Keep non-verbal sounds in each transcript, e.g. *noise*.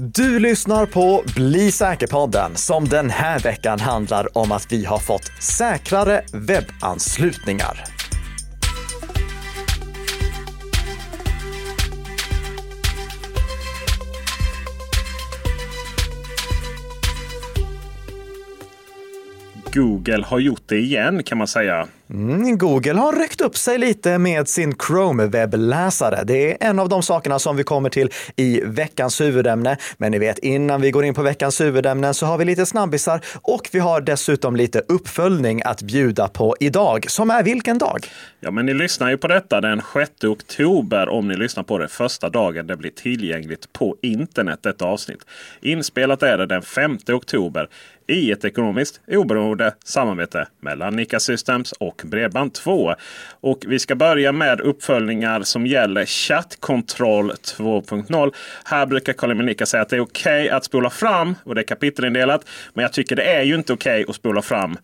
Du lyssnar på Bli säker-podden som den här veckan handlar om att vi har fått säkrare webbanslutningar. Google har gjort det igen kan man säga. Mm, Google har ryckt upp sig lite med sin Chrome-webbläsare. Det är en av de sakerna som vi kommer till i veckans huvudämne. Men ni vet, innan vi går in på veckans huvudämnen så har vi lite snabbisar och vi har dessutom lite uppföljning att bjuda på idag, som är vilken dag? Ja, men ni lyssnar ju på detta den 6 oktober om ni lyssnar på det första dagen det blir tillgängligt på internet, detta avsnitt. Inspelat är det den 5 oktober i ett ekonomiskt oberoende samarbete mellan Nika Systems och Bredband2. Och vi ska börja med uppföljningar som gäller chattkontroll 2.0. Här brukar Karl Nika säga att det är okej okay att spola fram och det är kapitelindelat. Men jag tycker det är ju inte okej okay att spola fram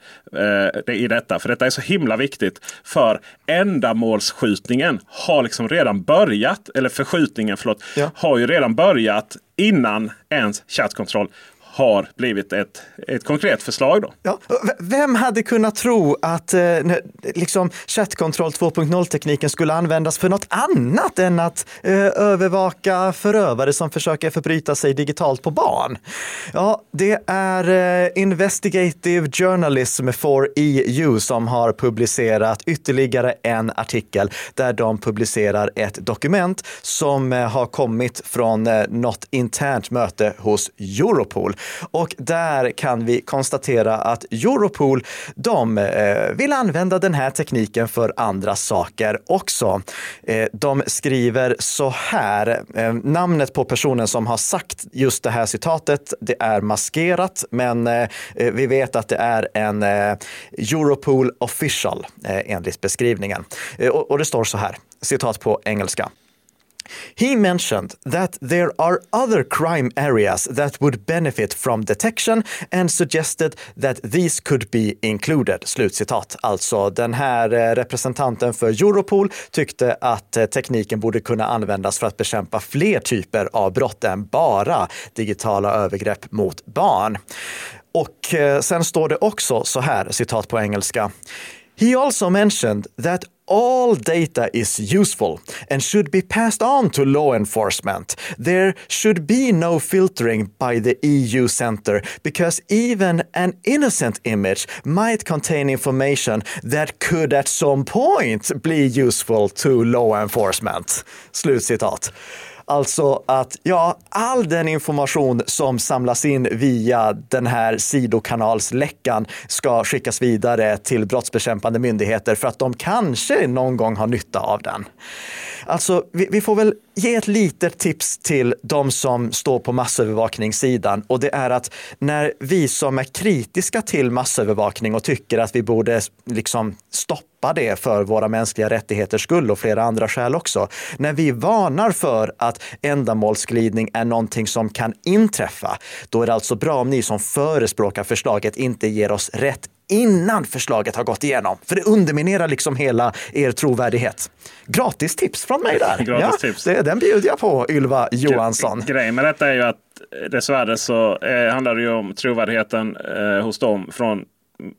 eh, i detta. För detta är så himla viktigt. För ändamålsskjutningen har liksom redan börjat. Eller förskjutningen förlåt, ja. har ju redan börjat innan ens chattkontroll har blivit ett, ett konkret förslag. Då. Ja, vem hade kunnat tro att eh, liksom chattkontroll 2.0-tekniken skulle användas för något annat än att eh, övervaka förövare som försöker förbryta sig digitalt på barn? Ja, det är eh, Investigative Journalism for EU som har publicerat ytterligare en artikel där de publicerar ett dokument som eh, har kommit från eh, något internt möte hos Europol. Och där kan vi konstatera att Europol, de eh, vill använda den här tekniken för andra saker också. Eh, de skriver så här, eh, namnet på personen som har sagt just det här citatet, det är maskerat, men vi vet att det är en Europol official enligt beskrivningen. Och det står så här, citat på engelska. He mentioned that there are other crime areas that would benefit from detection and suggested that these could be included. Slutcitat. Alltså den här eh, representanten för Europol tyckte att eh, tekniken borde kunna användas för att bekämpa fler typer av brott än bara digitala övergrepp mot barn. Och eh, sen står det också så här, citat på engelska. He also mentioned that all data is useful and should be passed on to law enforcement. There should be no filtering by the EU center because even an innocent image might contain information that could at some point be useful to law enforcement. Slutcitat. Alltså att ja, all den information som samlas in via den här sidokanalsläckan ska skickas vidare till brottsbekämpande myndigheter för att de kanske någon gång har nytta av den. Alltså, vi, vi får väl ge ett litet tips till de som står på massövervakningssidan och det är att när vi som är kritiska till massövervakning och tycker att vi borde liksom stoppa det för våra mänskliga rättigheters skull och flera andra skäl också. När vi varnar för att ändamålsglidning är någonting som kan inträffa, då är det alltså bra om ni som förespråkar förslaget inte ger oss rätt innan förslaget har gått igenom. För det underminerar liksom hela er trovärdighet. Gratis tips från mig där. *laughs* Gratis ja, tips. Det, den bjuder jag på, Ylva Johansson. Grejen med detta är ju att eh, dessvärre så eh, handlar det ju om trovärdigheten eh, hos dem från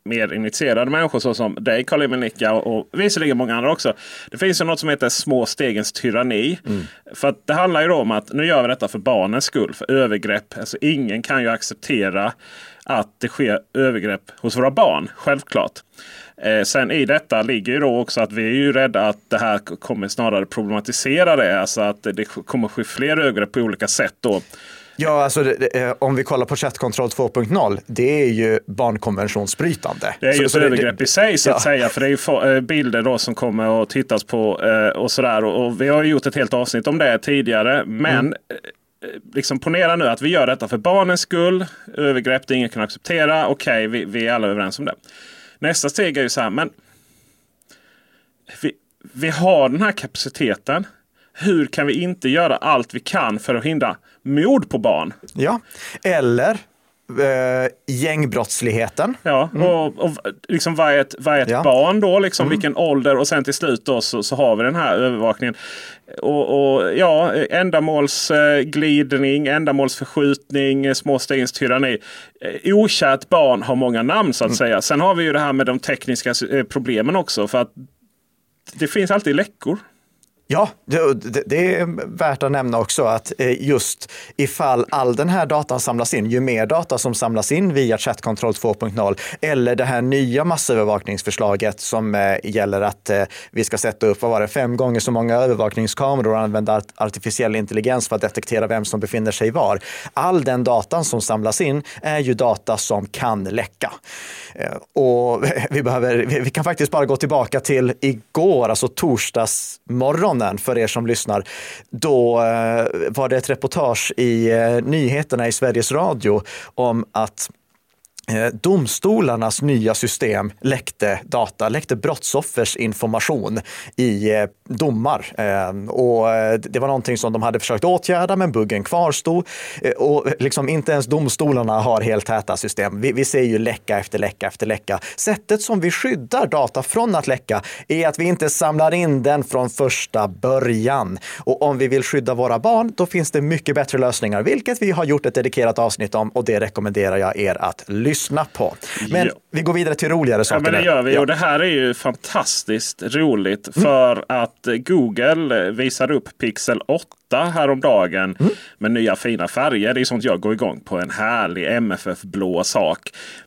mer initierade människor såsom dig Karl Emil och, och visserligen många andra också. Det finns ju något som heter små stegens tyranni. Mm. För det handlar ju om att nu gör vi detta för barnens skull. För övergrepp. Alltså ingen kan ju acceptera att det sker övergrepp hos våra barn. Självklart. Eh, sen i detta ligger ju då också att vi är ju rädda att det här kommer snarare problematisera det. Alltså att det kommer ske fler övergrepp på olika sätt då. Ja, alltså det, eh, om vi kollar på chattkontroll 2.0, det är ju barnkonventionsbrytande. Det är ju ett övergrepp i sig så att ja. säga. För det är ju eh, bilder då som kommer att tittas på eh, och sådär. Och, och vi har gjort ett helt avsnitt om det tidigare. Men mm liksom ponera nu att vi gör detta för barnens skull. Övergrepp det ingen kan acceptera. Okej, okay, vi, vi, är alla överens om det. Nästa steg är ju så här, men vi, vi har den här kapaciteten. Hur kan vi inte göra allt vi kan för att hindra mord på barn? Ja, eller eh, gängbrottsligheten. Ja, mm. och, och liksom vad är ett, vad är ett ja. barn då? Liksom, mm. Vilken ålder? Och sen till slut då så, så har vi den här övervakningen. Och, och ja, ändamålsglidning, ändamålsförskjutning, småstenstyranni. Eh, okärt barn har många namn så att mm. säga. Sen har vi ju det här med de tekniska eh, problemen också. För att det finns alltid läckor. Ja, det, det, är värt att nämna också att eh, just ifall all den här datan samlas in, ju mer data som samlas in via Chatkontroll 2.0 eller det här nya massövervakningsförslaget som eh, gäller att eh, vi ska sätta upp, vad var det, fem gånger så många övervakningskameror och använda artificiell intelligens för att detektera vem som befinner sig var. All den datan som samlas in är ju data som kan läcka. Och *laughs* vi, behöver, vi kan faktiskt bara gå tillbaka till igår, alltså torsdagsmorgon morgonen för er som lyssnar. Då eh, var det ett reportage i eh, nyheterna i Sveriges Radio om att Eh, domstolarnas nya system läckte data, läckte brottsoffers information i eh, domar. Eh, och det var någonting som de hade försökt åtgärda, men buggen kvarstod. Och liksom inte ens domstolarna har helt täta system. Vi, vi ser ju läcka efter läcka efter läcka. Sättet som vi skyddar data från att läcka är att vi inte samlar in den från första början. Och om vi vill skydda våra barn, då finns det mycket bättre lösningar, vilket vi har gjort ett dedikerat avsnitt om och det rekommenderar jag er att lyssna lyssna på. Men ja. vi går vidare till roligare saker. Ja, men det gör vi. Ja. Och det här är ju fantastiskt roligt. För mm. att Google visar upp Pixel 8 häromdagen mm. med nya fina färger. Det är sånt jag går igång på. En härlig MFF-blå sak.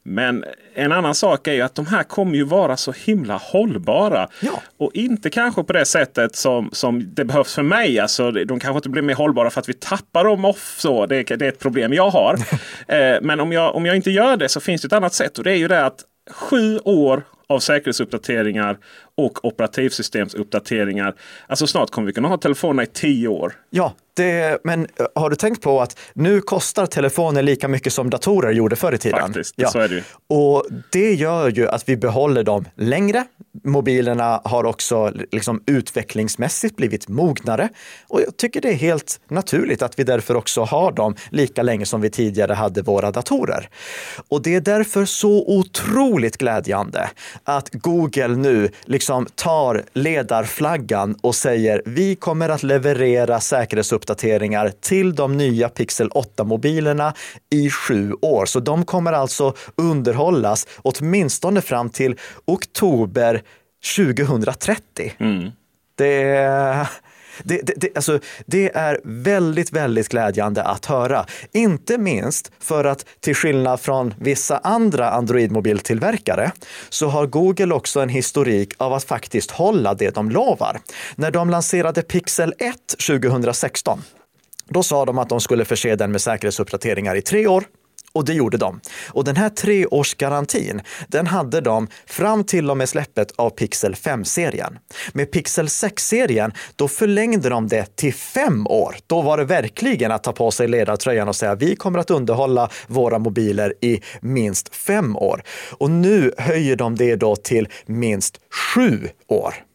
Men en annan sak är ju att de här kommer ju vara så himla hållbara. Ja. Och inte kanske på det sättet som, som det behövs för mig. Alltså, de kanske inte blir mer hållbara för att vi tappar dem off. Så. Det, det är ett problem jag har. *laughs* eh, men om jag, om jag inte gör det så finns det ett annat sätt. Och det är ju det att sju år av säkerhetsuppdateringar och operativsystemsuppdateringar. Alltså snart kommer vi kunna ha telefonerna i tio år. Ja, det, men eh, har du tänkt på att nu kostar telefoner lika mycket som datorer gjorde förr i tiden? Faktiskt, ja. så är det ju. Och det gör ju att vi behåller dem längre. Mobilerna har också liksom utvecklingsmässigt blivit mognare. Och jag tycker det är helt naturligt att vi därför också har dem lika länge som vi tidigare hade våra datorer. Och det är därför så otroligt glädjande att Google nu liksom tar ledarflaggan och säger vi kommer att leverera säkerhetsuppdateringar till de nya Pixel 8-mobilerna i sju år. Så de kommer alltså underhållas åtminstone fram till oktober 2030. Mm. Det det, det, det, alltså, det är väldigt, väldigt glädjande att höra. Inte minst för att till skillnad från vissa andra Android-mobiltillverkare så har Google också en historik av att faktiskt hålla det de lovar. När de lanserade Pixel 1 2016 då sa de att de skulle förse den med säkerhetsuppdateringar i tre år och det gjorde de. Och den här treårsgarantin, den hade de fram till och med släppet av Pixel 5-serien. Med Pixel 6-serien, då förlängde de det till fem år. Då var det verkligen att ta på sig ledartröjan och säga vi kommer att underhålla våra mobiler i minst fem år. Och nu höjer de det då till minst sju år.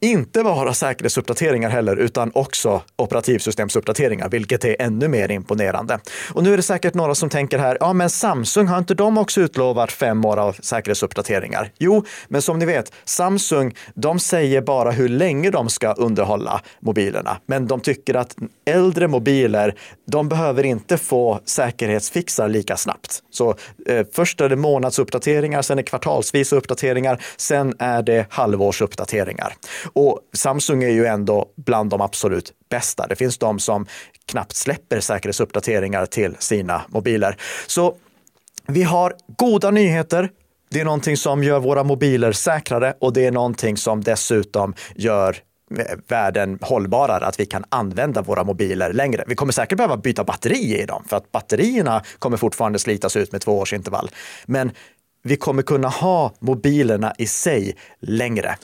Inte bara säkerhetsuppdateringar heller, utan också operativsystemsuppdateringar, vilket är ännu mer imponerande. Och nu är det säkert några som tänker här, ja men Samsung, har inte de också utlovat fem år av säkerhetsuppdateringar? Jo, men som ni vet, Samsung, de säger bara hur länge de ska underhålla mobilerna, men de tycker att äldre mobiler, de behöver inte få säkerhetsfixar lika snabbt. Så eh, först är det månadsuppdateringar, sen är det kvartalsvisa uppdateringar, sen är det halvårsuppdateringar. Och Samsung är ju ändå bland de absolut bästa. Det finns de som knappt släpper säkerhetsuppdateringar till sina mobiler. Så vi har goda nyheter. Det är någonting som gör våra mobiler säkrare och det är någonting som dessutom gör världen hållbarare, att vi kan använda våra mobiler längre. Vi kommer säkert behöva byta batteri i dem för att batterierna kommer fortfarande slitas ut med två års intervall. Men vi kommer kunna ha mobilerna i sig längre.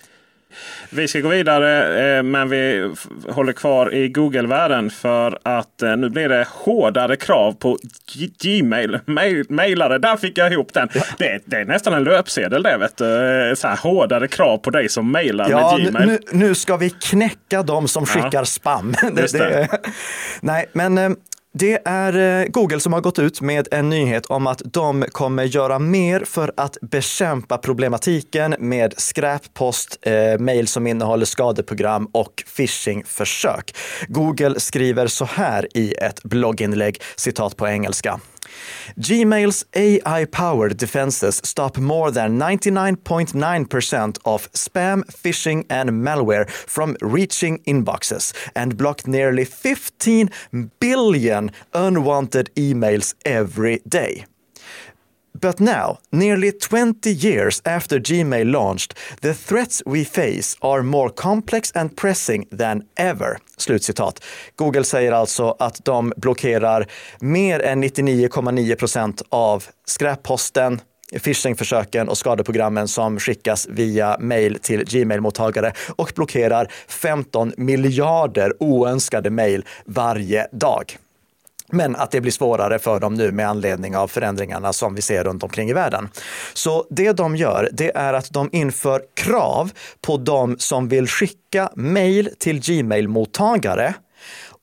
Vi ska gå vidare eh, men vi håller kvar i Google-världen för att eh, nu blir det hårdare krav på Gmail. Mailare, där fick jag ihop den. Ja. Det, det, är nästan en löpsedel det. Vet du. Eh, så här, hårdare krav på dig som mailar ja, med Gmail. Nu, nu ska vi knäcka dem som skickar ja. spam. *laughs* det, det. nej, men det är eh, Google som har gått ut med en nyhet om att de kommer göra mer för att bekämpa problematiken med skräppost, eh, mejl som innehåller skadeprogram och phishingförsök. Google skriver så här i ett blogginlägg, citat på engelska. Gmail's AI powered defenses stop more than 99.9% of spam, phishing, and malware from reaching inboxes and block nearly 15 billion unwanted emails every day. But now, nearly 20 years after Gmail launched, the threats we face are more complex and pressing than ever. Slutcitat. Google säger alltså att de blockerar mer än 99,9 procent av skräpposten, phishingförsöken och skadeprogrammen som skickas via mail till Gmail-mottagare och blockerar 15 miljarder oönskade mail varje dag. Men att det blir svårare för dem nu med anledning av förändringarna som vi ser runt omkring i världen. Så det de gör, det är att de inför krav på de som vill skicka mejl till Gmail-mottagare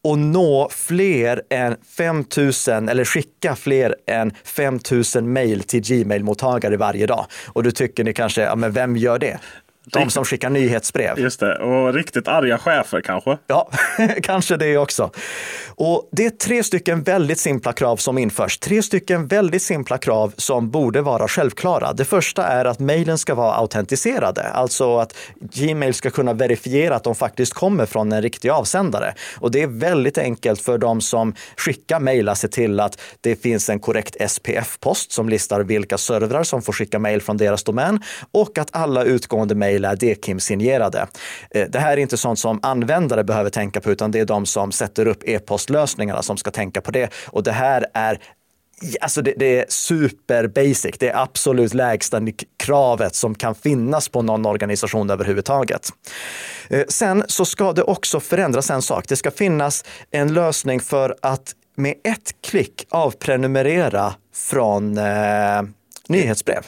och nå fler än 5000 eller skicka fler än 5000 mejl till Gmail-mottagare varje dag. Och då tycker ni kanske, ja men vem gör det? De som skickar nyhetsbrev. Just det, och riktigt arga chefer kanske? Ja, *laughs* kanske det också. Och det är tre stycken väldigt simpla krav som införs. Tre stycken väldigt simpla krav som borde vara självklara. Det första är att mejlen ska vara autentiserade, alltså att Gmail ska kunna verifiera att de faktiskt kommer från en riktig avsändare. Och det är väldigt enkelt för de som skickar mejl att se till att det finns en korrekt SPF-post som listar vilka servrar som får skicka mejl från deras domän och att alla utgående mejl är DKIM-signerade. Eh, det här är inte sånt som användare behöver tänka på, utan det är de som sätter upp e-postlösningarna som ska tänka på det. Och det här är Alltså det, det, är super basic. Det är absolut lägsta kravet som kan finnas på någon organisation överhuvudtaget. Eh, sen så ska det också förändras en sak. Det ska finnas en lösning för att med ett klick avprenumerera från eh, nyhetsbrev.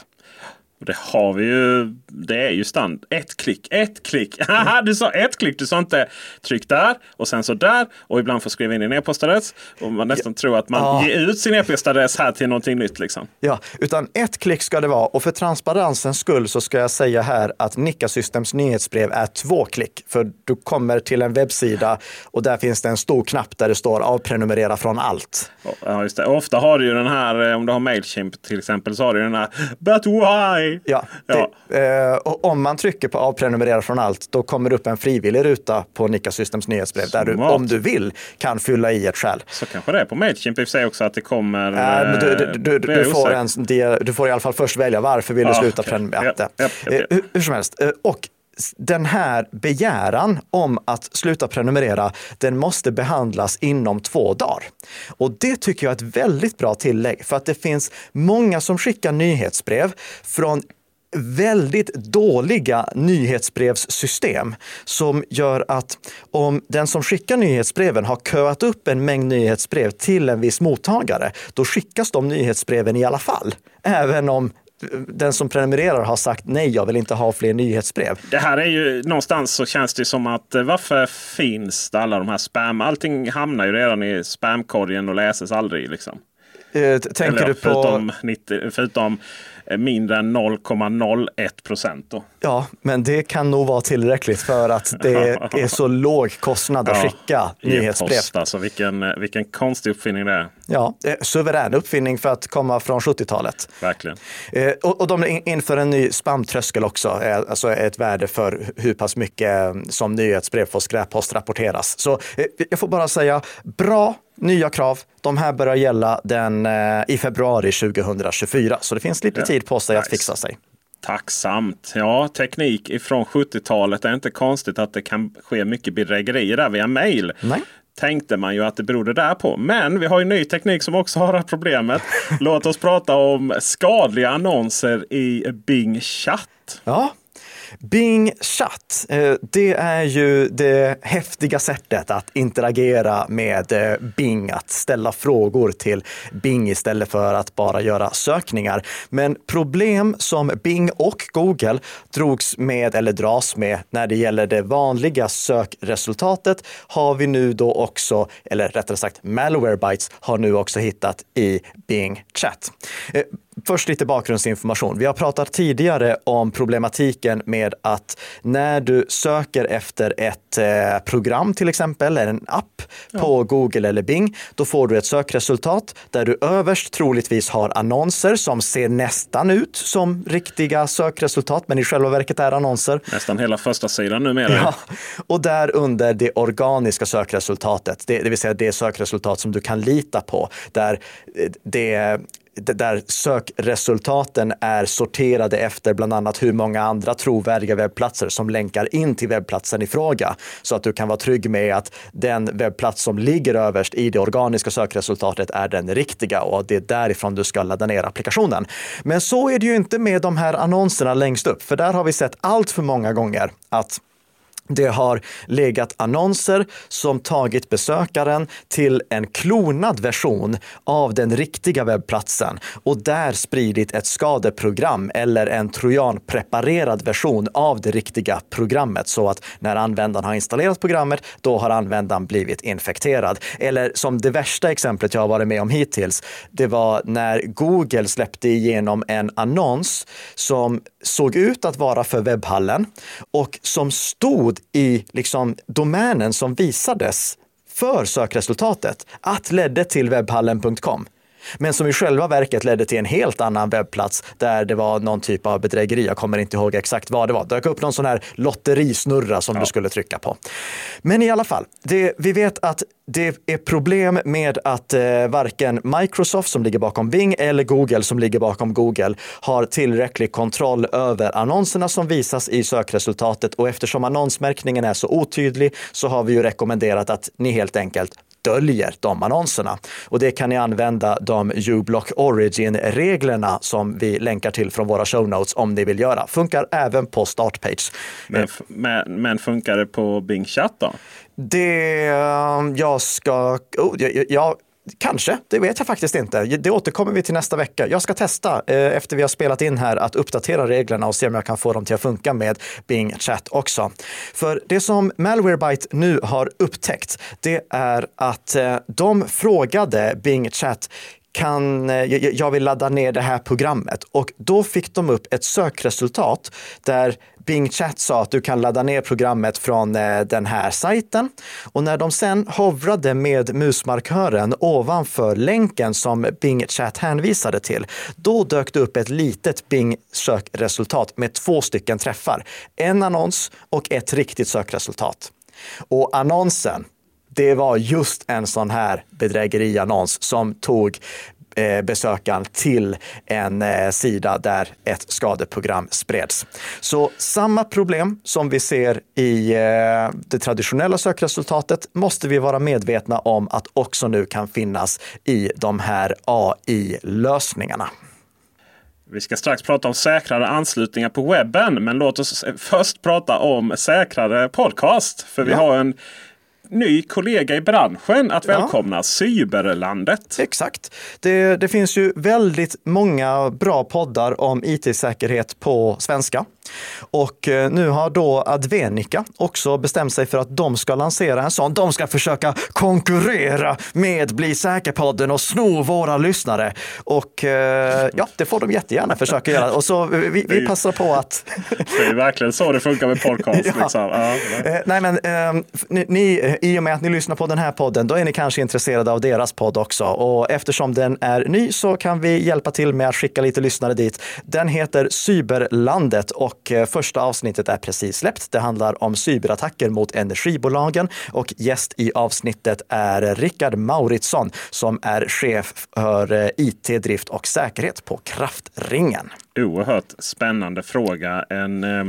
Det har vi ju. Det är ju stand. Ett klick, ett klick. *laughs* Du sa ett klick. Du sa inte tryck där och sen så där. Och ibland får skriva in din e-postadress. Och man nästan ja. tror att man ja. ger ut sin e-postadress här till någonting nytt. Liksom. Ja, utan ett klick ska det vara. Och för transparensens skull så ska jag säga här att Nika Systems nyhetsbrev är två klick. För du kommer till en webbsida och där finns det en stor knapp där det står avprenumerera från allt. Ja, just det. ofta har du ju den här, eh, om du har Mailchimp till exempel, så har du den här But why? Ja, ja. Det, eh, och om man trycker på avprenumerera från allt, då kommer det upp en frivillig ruta på Nika Systems nyhetsbrev Smart. där du, om du vill, kan fylla i ett själv. Så kanske det är på Mailchimp i sig också att det kommer. Men du, du, du, du får en, du får i alla fall först välja varför vill du ah, sluta okay. prenumerera. Ja, ja, ja, eh, hur, hur som helst. Eh, och den här begäran om att sluta prenumerera, den måste behandlas inom två dagar. Och det tycker jag är ett väldigt bra tillägg för att det finns många som skickar nyhetsbrev från väldigt dåliga nyhetsbrevssystem som gör att om den som skickar nyhetsbreven har köat upp en mängd nyhetsbrev till en viss mottagare, då skickas de nyhetsbreven i alla fall. Även om den som prenumererar har sagt nej, jag vill inte ha fler nyhetsbrev. Det här är ju någonstans så känns det som att eh, varför finns det alla de här spam? Allting hamnar ju redan i spamkorgen och läses aldrig. Liksom. Eh, tänker Eller, du på... Förutom, 90, förutom mindre än 0,01 procent. Ja, men det kan nog vara tillräckligt för att det *laughs* är så låg kostnad att ja, skicka nyhetsbrev. Alltså, vilken, vilken konstig uppfinning det är. Ja, suverän uppfinning för att komma från 70-talet. Verkligen. Eh, och, och de inför en ny spamtröskel också, alltså ett värde för hur pass mycket som nyhetsbrev får skräppost rapporteras. Så eh, jag får bara säga bra nya krav. De här börjar gälla den, eh, i februari 2024, så det finns lite ja. tid på sig nice. att fixa sig. Tacksamt. Ja, teknik ifrån 70-talet. Det är inte konstigt att det kan ske mycket bedrägerier där via mail. Nej. Tänkte man ju att det berodde där på. Men vi har ju ny teknik som också har det här problemet. Låt oss prata om skadliga annonser i Bing Chat. Ja, Bing Chat, eh, det är ju det häftiga sättet att interagera med eh, Bing, att ställa frågor till Bing istället för att bara göra sökningar. Men problem som Bing och Google drogs med eller dras med när det gäller det vanliga sökresultatet har vi nu då också, eller rättare sagt Malwarebytes har nu också hittat i Bing Chat. Eh, Först lite bakgrundsinformation. Vi har pratat tidigare om problematiken med att när du söker efter ett eh, program till exempel, eller en app ja. på Google eller Bing, då får du ett sökresultat där du överst troligtvis har annonser som ser nästan ut som riktiga sökresultat, men i själva verket är annonser. Nästan hela första sidan numera. Ja. Och där under det organiska sökresultatet, det, det vill säga det sökresultat som du kan lita på, där eh, det där sökresultaten är sorterade efter bland annat hur många andra trovärdiga webbplatser som länkar in till webbplatsen i fråga. Så att du kan vara trygg med att den webbplats som ligger överst i det organiska sökresultatet är den riktiga och det är därifrån du ska ladda ner applikationen. Men så är det ju inte med de här annonserna längst upp, för där har vi sett allt för många gånger att det har legat annonser som tagit besökaren till en klonad version av den riktiga webbplatsen och där spridit ett skadeprogram eller en trojanpreparerad version av det riktiga programmet så att när användaren har installerat programmet, då har användaren blivit infekterad. Eller som det värsta exemplet jag har varit med om hittills, det var när Google släppte igenom en annons som såg ut att vara för webbhallen och som stod i liksom domänen som visades för sökresultatet att ledde till webbhallen.com men som i själva verket ledde till en helt annan webbplats där det var någon typ av bedrägeri. Jag kommer inte ihåg exakt vad det var. Det dök upp någon sån här lotterisnurra som ja. du skulle trycka på. Men i alla fall, det, vi vet att det är problem med att eh, varken Microsoft som ligger bakom Bing eller Google som ligger bakom Google har tillräcklig kontroll över annonserna som visas i sökresultatet och eftersom annonsmärkningen är så otydlig så har vi ju rekommenderat att ni helt enkelt döljer de annonserna. Och det kan ni använda de uBlock Origin-reglerna som vi länkar till från våra show notes om ni vill göra. Funkar även på Startpage. Men, men, men funkar det på Bing Chat då? Det um, jag ska... Oh, jag, jag Kanske, det vet jag faktiskt inte. Det återkommer vi till nästa vecka. Jag ska testa eh, efter vi har spelat in här att uppdatera reglerna och se om jag kan få dem till att funka med Bing Chat också. För det som Malwarebyte nu har upptäckt, det är att eh, de frågade Bing Chat kan, eh, jag vill ladda ner det här programmet. Och då fick de upp ett sökresultat där Bing Chat sa att du kan ladda ner programmet från eh, den här sajten. Och när de sen hovrade med musmarkören ovanför länken som Bing Chat hänvisade till, då dök det upp ett litet Bing sökresultat med två stycken träffar. En annons och ett riktigt sökresultat. Och annonsen, det var just en sån här bedrägeriannons som tog eh, besökaren till en eh, sida där ett skadeprogram spreds. Så samma problem som vi ser i eh, det traditionella sökresultatet måste vi vara medvetna om att också nu kan finnas i de här AI-lösningarna. Vi ska strax prata om säkrare anslutningar på webben. Men låt oss först prata om säkrare podcast. För vi ja. har en ny kollega i branschen att välkomna, ja. Cyberlandet. Exakt. Det, det finns ju väldigt många bra poddar om it-säkerhet på svenska. Och eh, nu har då Advenica också bestämt sig för att de ska lansera en sån. De ska försöka konkurrera med Bli säker-podden och sno våra lyssnare. Och eh, ja, det får de jättegärna försöka göra. Och så vi, vi passar på att... *laughs* Det är verkligen så det funkar med podcast. *laughs* ja. Liksom. Ja. Eh, nej, men ni, i och med att ni lyssnar på den här podden, då är ni kanske intresserade av deras podd också. Och eftersom den är ny så kan vi hjälpa till med att skicka lite lyssnare dit. Den heter Cyberlandet och och eh, första avsnittet är precis släppt. Det handlar om cyberattacker mot energibolagen och gäst i avsnittet är Rickard Mauritsson som är chef för eh, IT, drift och säkerhet på Kraftringen. Oerhört spännande fråga. En, eh,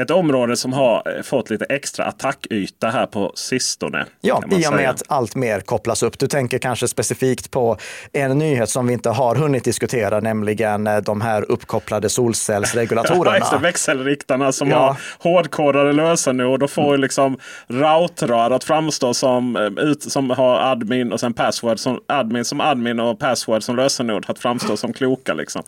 ett område som har eh, fått lite extra attackyta här på sistone. Ja, i och med att allt mer kopplas upp. Du tänker kanske specifikt på en nyhet som vi inte har hunnit diskutera, nämligen eh, de här uppkopplade solcellsregulatorerna. *laughs* ja, växelriktarna som ja. har hårdkodade lösenord och får liksom routrar att framstå som, eh, ut, som har admin och sen password som admin som admin och password som lösenord att framstå som kloka. Liksom.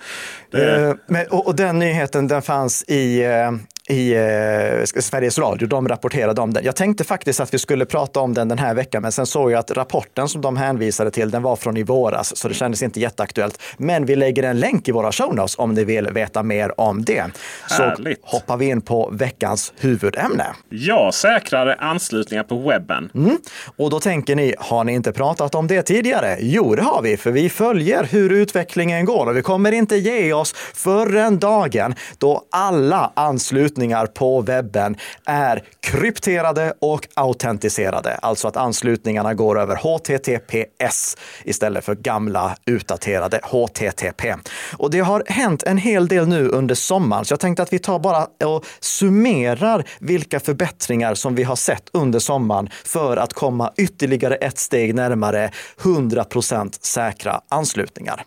Det... Uh, men, och, och, den nyheten den fanns i uh, i eh, Sveriges Radio. De rapporterade om den. Jag tänkte faktiskt att vi skulle prata om den den här veckan, men sen såg jag att rapporten som de hänvisade till, den var från i våras, så det kändes inte jätteaktuellt. Men vi lägger en länk i våra show notes om ni vill veta mer om det. Härligt. Så hoppar vi in på veckans huvudämne. Ja, säkrare anslutningar på webben. Mm. Och då tänker ni, har ni inte pratat om det tidigare? Jo, det har vi, för vi följer hur utvecklingen går och vi kommer inte ge oss förrän dagen då alla anslutningar anslutningar på webben är krypterade och autentiserade. Alltså att anslutningarna går över HTTPS istället för gamla utdaterade HTTP. Och det har hänt en hel del nu under sommaren, så jag tänkte att vi tar bara och summerar vilka förbättringar som vi har sett under sommaren för att komma ytterligare ett steg närmare 100% säkra anslutningar.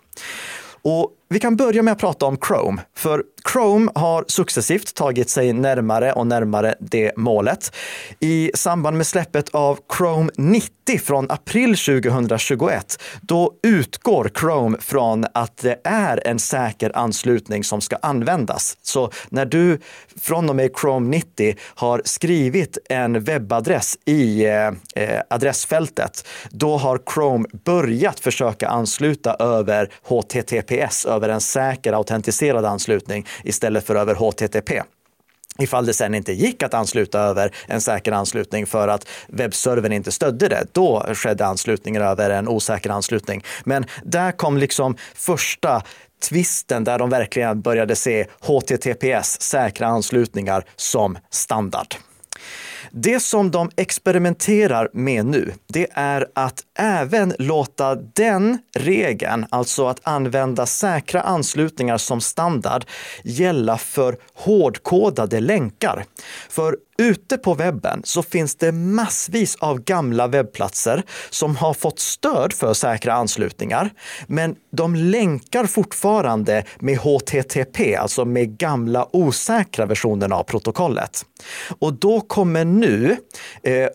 Och vi kan börja med att prata om Chrome, för Chrome har successivt tagit sig närmare och närmare det målet. I samband med släppet av Chrome 90 från april 2021, då utgår Chrome från att det är en säker anslutning som ska användas. Så när du från och med Chrome 90 har skrivit en webbadress i eh, eh, adressfältet, då har Chrome börjat försöka ansluta över HTTPS, över en säker autentiserad anslutning istället för över HTTP. Ifall det sen inte gick att ansluta över en säker anslutning för att webbservern inte stödde det, då skedde anslutningen över en osäker anslutning. Men där kom liksom första tvisten där de verkligen började se HTTPS, säkra anslutningar, som standard. Det som de experimenterar med nu, det är att även låta den regeln, alltså att använda säkra anslutningar som standard, gälla för hårdkodade länkar. För Ute på webben så finns det massvis av gamla webbplatser som har fått stöd för säkra anslutningar, men de länkar fortfarande med HTTP, alltså med gamla osäkra versionen av protokollet. Och då kommer nu eh,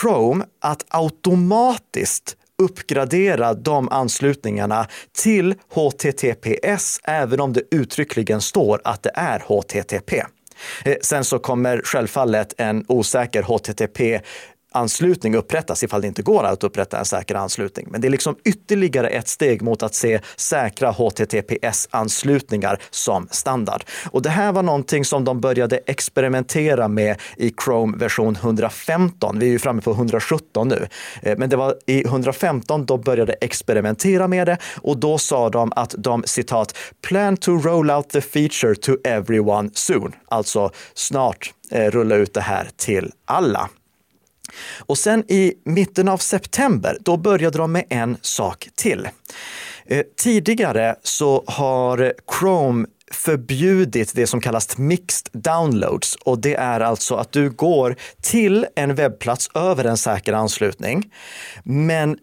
Chrome att automatiskt uppgradera de anslutningarna till HTTPS, även om det uttryckligen står att det är HTTP. Eh, sen så kommer självfallet en osäker HTTP anslutning upprättas ifall det inte går att upprätta en säker anslutning. Men det är liksom ytterligare ett steg mot att se säkra HTTPS-anslutningar som standard. Och det här var någonting som de började experimentera med i Chrome version 115. Vi är ju framme på 117 nu. Eh, men det var i 115 de började experimentera med det och då sa de att de citat plan to roll out the feature to everyone soon. Alltså snart eh, rulla ut det här till alla. Och sen i mitten av september, då började de med en sak till. Eh, tidigare så har Chrome förbjudit det som kallas mixed downloads och det är alltså att du går till en webbplats över en säker anslutning. Men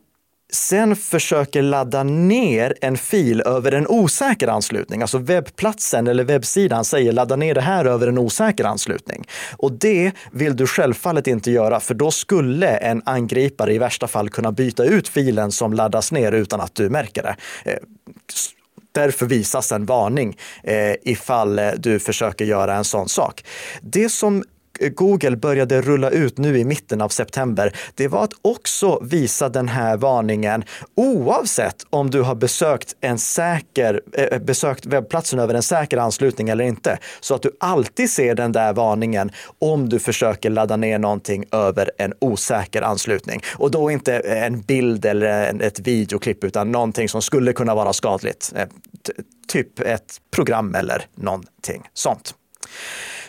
sen försöker ladda ner en fil över en osäker anslutning. Alltså webbplatsen eller webbsidan säger ladda ner det här över en osäker anslutning. Och det vill du självfallet inte göra, för då skulle en angripare i värsta fall kunna byta ut filen som laddas ner utan att du märker det. Eh, därför visas en varning eh, ifall eh, du försöker göra en sån sak. Det som Google började rulla ut nu i mitten av september, det var att också visa den här varningen oavsett om du har besökt en säker, eh, besökt webbplatsen över en säker anslutning eller inte. Så att du alltid ser den där varningen om du försöker ladda ner någonting över en osäker anslutning. Och då inte en bild eller ett videoklipp utan någonting som skulle kunna vara skadligt. Eh, typ ett program eller någonting sånt.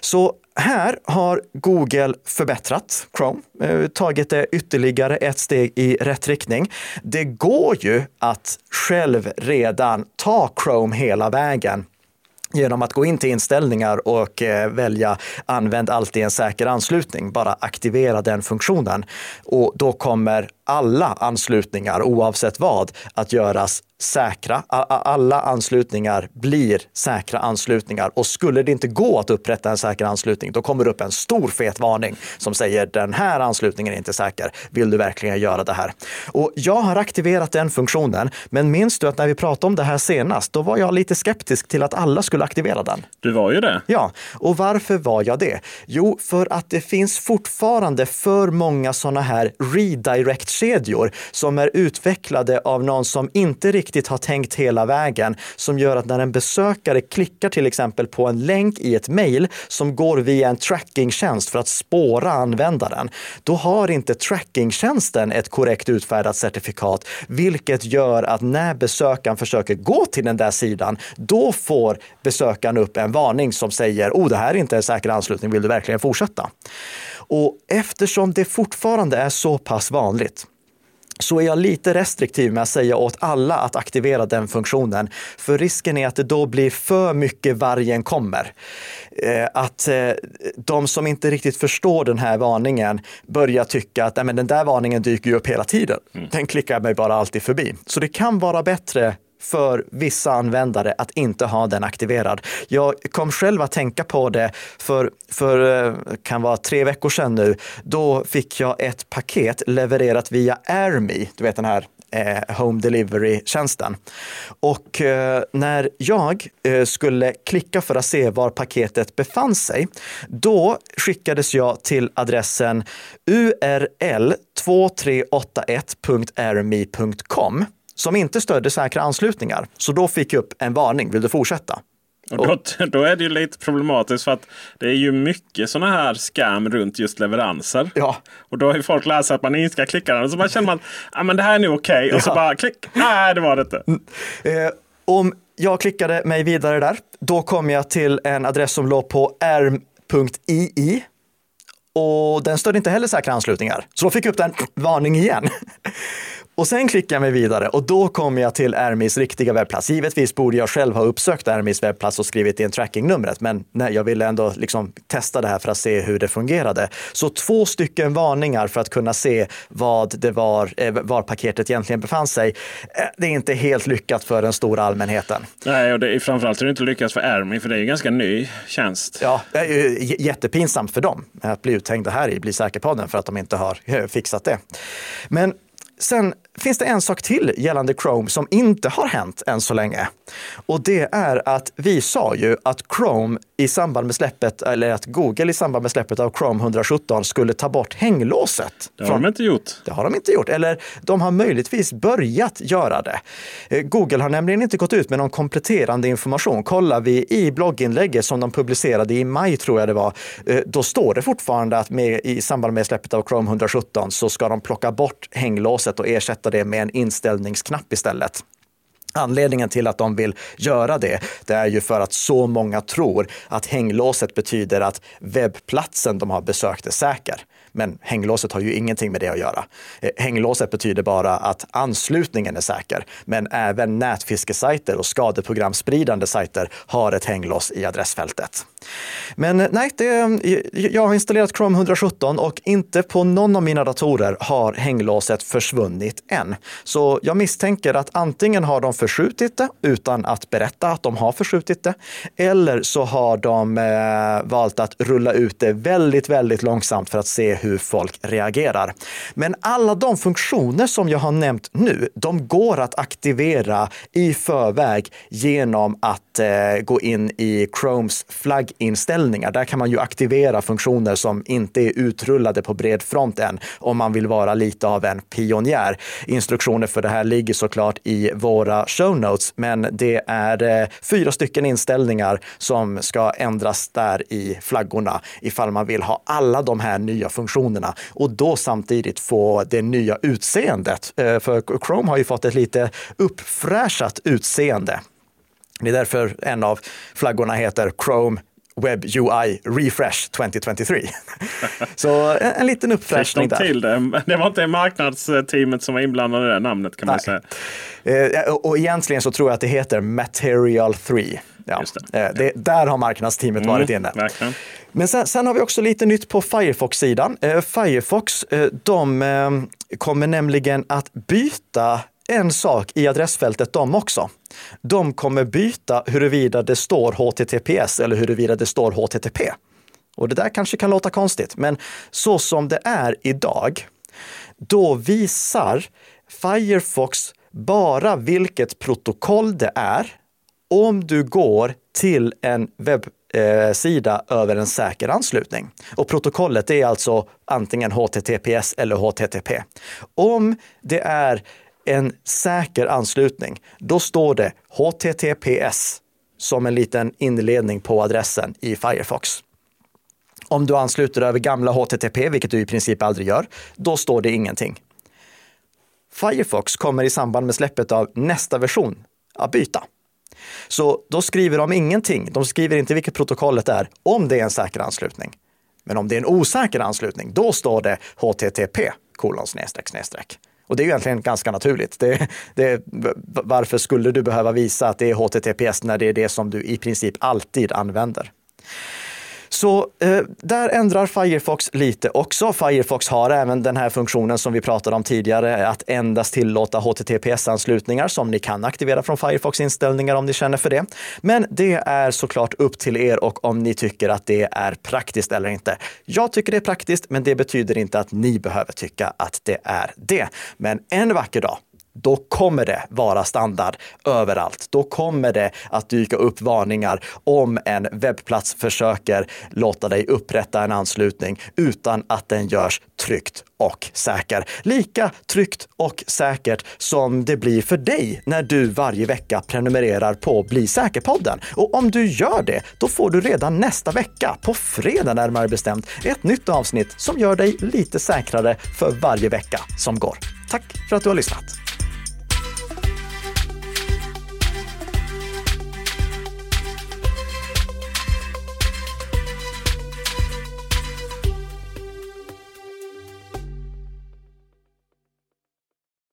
Så här har Google förbättrat Chrome, eh, tagit det ytterligare ett steg i rätt riktning. Det går ju att själv redan ta Chrome hela vägen genom att gå in till inställningar och eh, välja använd alltid en säker anslutning, bara aktivera den funktionen. Och då kommer alla anslutningar, oavsett vad, att göras säkra. Alla anslutningar blir säkra anslutningar och skulle det inte gå att upprätta en säker anslutning, då kommer det upp en stor fet varning som säger den här anslutningen är inte säker. Vill du verkligen göra det här? Och jag har aktiverat den funktionen, men minns du att när vi pratade om det här senast, då var jag lite skeptisk till att alla skulle aktivera den. Du var ju det. Ja, och varför var jag det? Jo, för att det finns fortfarande för många sådana här redirect-kedjor som är utvecklade av någon som inte riktigt riktigt har tänkt hela vägen, som gör att när en besökare klickar till exempel på en länk i ett mejl som går via en trackingtjänst för att spåra användaren, då har inte trackingtjänsten ett korrekt utfärdat certifikat, vilket gör att när besökaren försöker gå till den där sidan, då får besökaren upp en varning som säger oh, det här är inte en säker anslutning, vill du verkligen fortsätta? Och eftersom det fortfarande är så pass vanligt så är jag lite restriktiv med att säga åt alla att aktivera den funktionen. För risken är att det då blir för mycket vargen kommer. Eh, att eh, de som inte riktigt förstår den här varningen börjar tycka att den där varningen dyker ju upp hela tiden. Mm. Den klickar mig bara alltid förbi. Så det kan vara bättre för vissa användare att inte ha den aktiverad. Jag kom själv att tänka på det för, för eh, kan vara tre veckor sedan nu. Då fick jag ett paket levererat via AirMe, du vet den här eh, Home Delivery-tjänsten. Och eh, när jag eh, skulle klicka för att se var paketet befann sig, då skickades jag till adressen url2381.airme.com som inte stödde säkra anslutningar. Så då fick jag upp en varning. Vill du fortsätta? Och då, *laughs* då, är det ju lite problematiskt för att det är ju mycket sådana här scam runt just leveranser. Ja. Och då har ju folk lärt sig att man inte ska klicka den. Och så bara känner man att ah, det här är nog okej. Okay. Och ja. så bara klick. Nej, det var det inte. Mm. Eh, om jag klickade mig vidare där, då kom jag till en adress som låg på erm.ii. Och den stödde inte heller säkra anslutningar. Så då fick jag upp den varning igen. *laughs* Och sen klickar jag mig vidare och då kommer jag till Ermis riktiga webbplats. Givetvis borde jag själv ha uppsökt Ermis webbplats och skrivit in trackingnumret, men nej, jag ville ändå liksom testa det här för att se hur det fungerade. Så två stycken varningar för att kunna se vad det var, eh, var paketet egentligen befann sig. Eh, det är inte helt lyckat för den stora allmänheten. Nej, och det är framförallt är det inte lyckat för Ermi, för det är en ganska ny tjänst. Ja, det är ju jättepinsamt för dem att bli uthängda här i Bli säker på den för att de inte har eh, fixat det. Men Sen finns det en sak till gällande Chrome som inte har hänt än så länge. Och det är att vi sa ju att Chrome i samband med släppet, eller att Google i samband med släppet av Chrome 117 skulle ta bort hänglåset. Det har från... de inte gjort. Det har de inte gjort, eller de har möjligtvis börjat göra det. Eh, Google har nämligen inte gått ut med någon kompletterande information. Kollar vi i blogginlägget som de publicerade i maj, tror jag det var, eh, då står det fortfarande att med, i samband med släppet av Chrome 117 så ska de plocka bort hänglåset och ersätta det med en inställningsknapp istället. Anledningen till att de vill göra det, det är ju för att så många tror att hänglåset betyder att webbplatsen de har besökt är säker. Men hänglåset har ju ingenting med det att göra. Eh, hänglåset betyder bara att anslutningen är säker, men även nätfiskesajter och skadeprogramspridande sajter har ett hänglås i adressfältet. Men eh, nej, det, eh, jag har installerat Chrome 117 och inte på någon av mina datorer har hänglåset försvunnit än. Så jag misstänker att antingen har de förskjutit det utan att berätta att de har förskjutit det, eller så har de eh, valt att rulla ut det väldigt, väldigt långsamt för att se hur folk reagerar. Men alla de funktioner som jag har nämnt nu, de går att aktivera i förväg genom att eh, gå in i Chromes flagg inställningar. Där kan man ju aktivera funktioner som inte är utrullade på bred front än om man vill vara lite av en pionjär. Instruktioner för det här ligger såklart i våra show notes, men det är eh, fyra stycken inställningar som ska ändras där i flaggorna ifall man vill ha alla de här nya funktionerna och då samtidigt få det nya utseendet. Eh, för Chrome har ju fått ett lite uppfräschat utseende. Det är därför en av flaggorna heter Chrome Web UI Refresh 2023. *laughs* Så en, en liten uppfräschning där. Till det. *laughs* det var inte marknadsteamet som var inblandade i det namnet kan Nej. man säga. Eh, och egentligen så tror jag att det heter Material 3. Ja, det. eh, det, där har marknadsteamet varit inne. Verkligen. Men sen, sen har vi också lite nytt på Firefox-sidan. Eh, Firefox, eh, de eh, kommer nämligen att byta en sak i adressfältet de också. De kommer byta huruvida det står HTTPS eller huruvida det står HTTP. Och det där kanske kan låta konstigt, men så som det är idag, då visar Firefox bara vilket protokoll det är om du går till en webbsida över en säker anslutning. Och protokollet är alltså antingen HTTPS eller HTTP. Om det är en säker anslutning, då står det HTTPS som en liten inledning på adressen i Firefox. Om du ansluter över gamla HTTP, vilket du i princip aldrig gör, då står det ingenting. Firefox kommer i samband med släppet av nästa version att byta. Så då skriver de ingenting. De skriver inte vilket protokollet är om det är en säker anslutning. Men om det är en osäker anslutning, då står det HTTP kolon snedstreck snedstreck. Och det är ju egentligen ganska naturligt. Det, det, varför skulle du behöva visa att det är HTTPS när det är det som du i princip alltid använder? Så eh, där ändrar Firefox lite också. Firefox har även den här funktionen som vi pratade om tidigare, att endast tillåta HTTPS-anslutningar som ni kan aktivera från Firefox inställningar om ni känner för det. Men det är såklart upp till er och om ni tycker att det är praktiskt eller inte. Jag tycker det är praktiskt, men det betyder inte att ni behöver tycka att det är det. Men en vacker dag då kommer det vara standard överallt. Då kommer det att dyka upp varningar om en webbplats försöker låta dig upprätta en anslutning utan att den görs tryggt och säker. Lika tryggt och säkert som det blir för dig när du varje vecka prenumererar på Bli säker-podden. Och om du gör det, då får du redan nästa vecka, på fredag närmare bestämt, ett nytt avsnitt som gör dig lite säkrare för varje vecka som går. Tack för att du har lyssnat!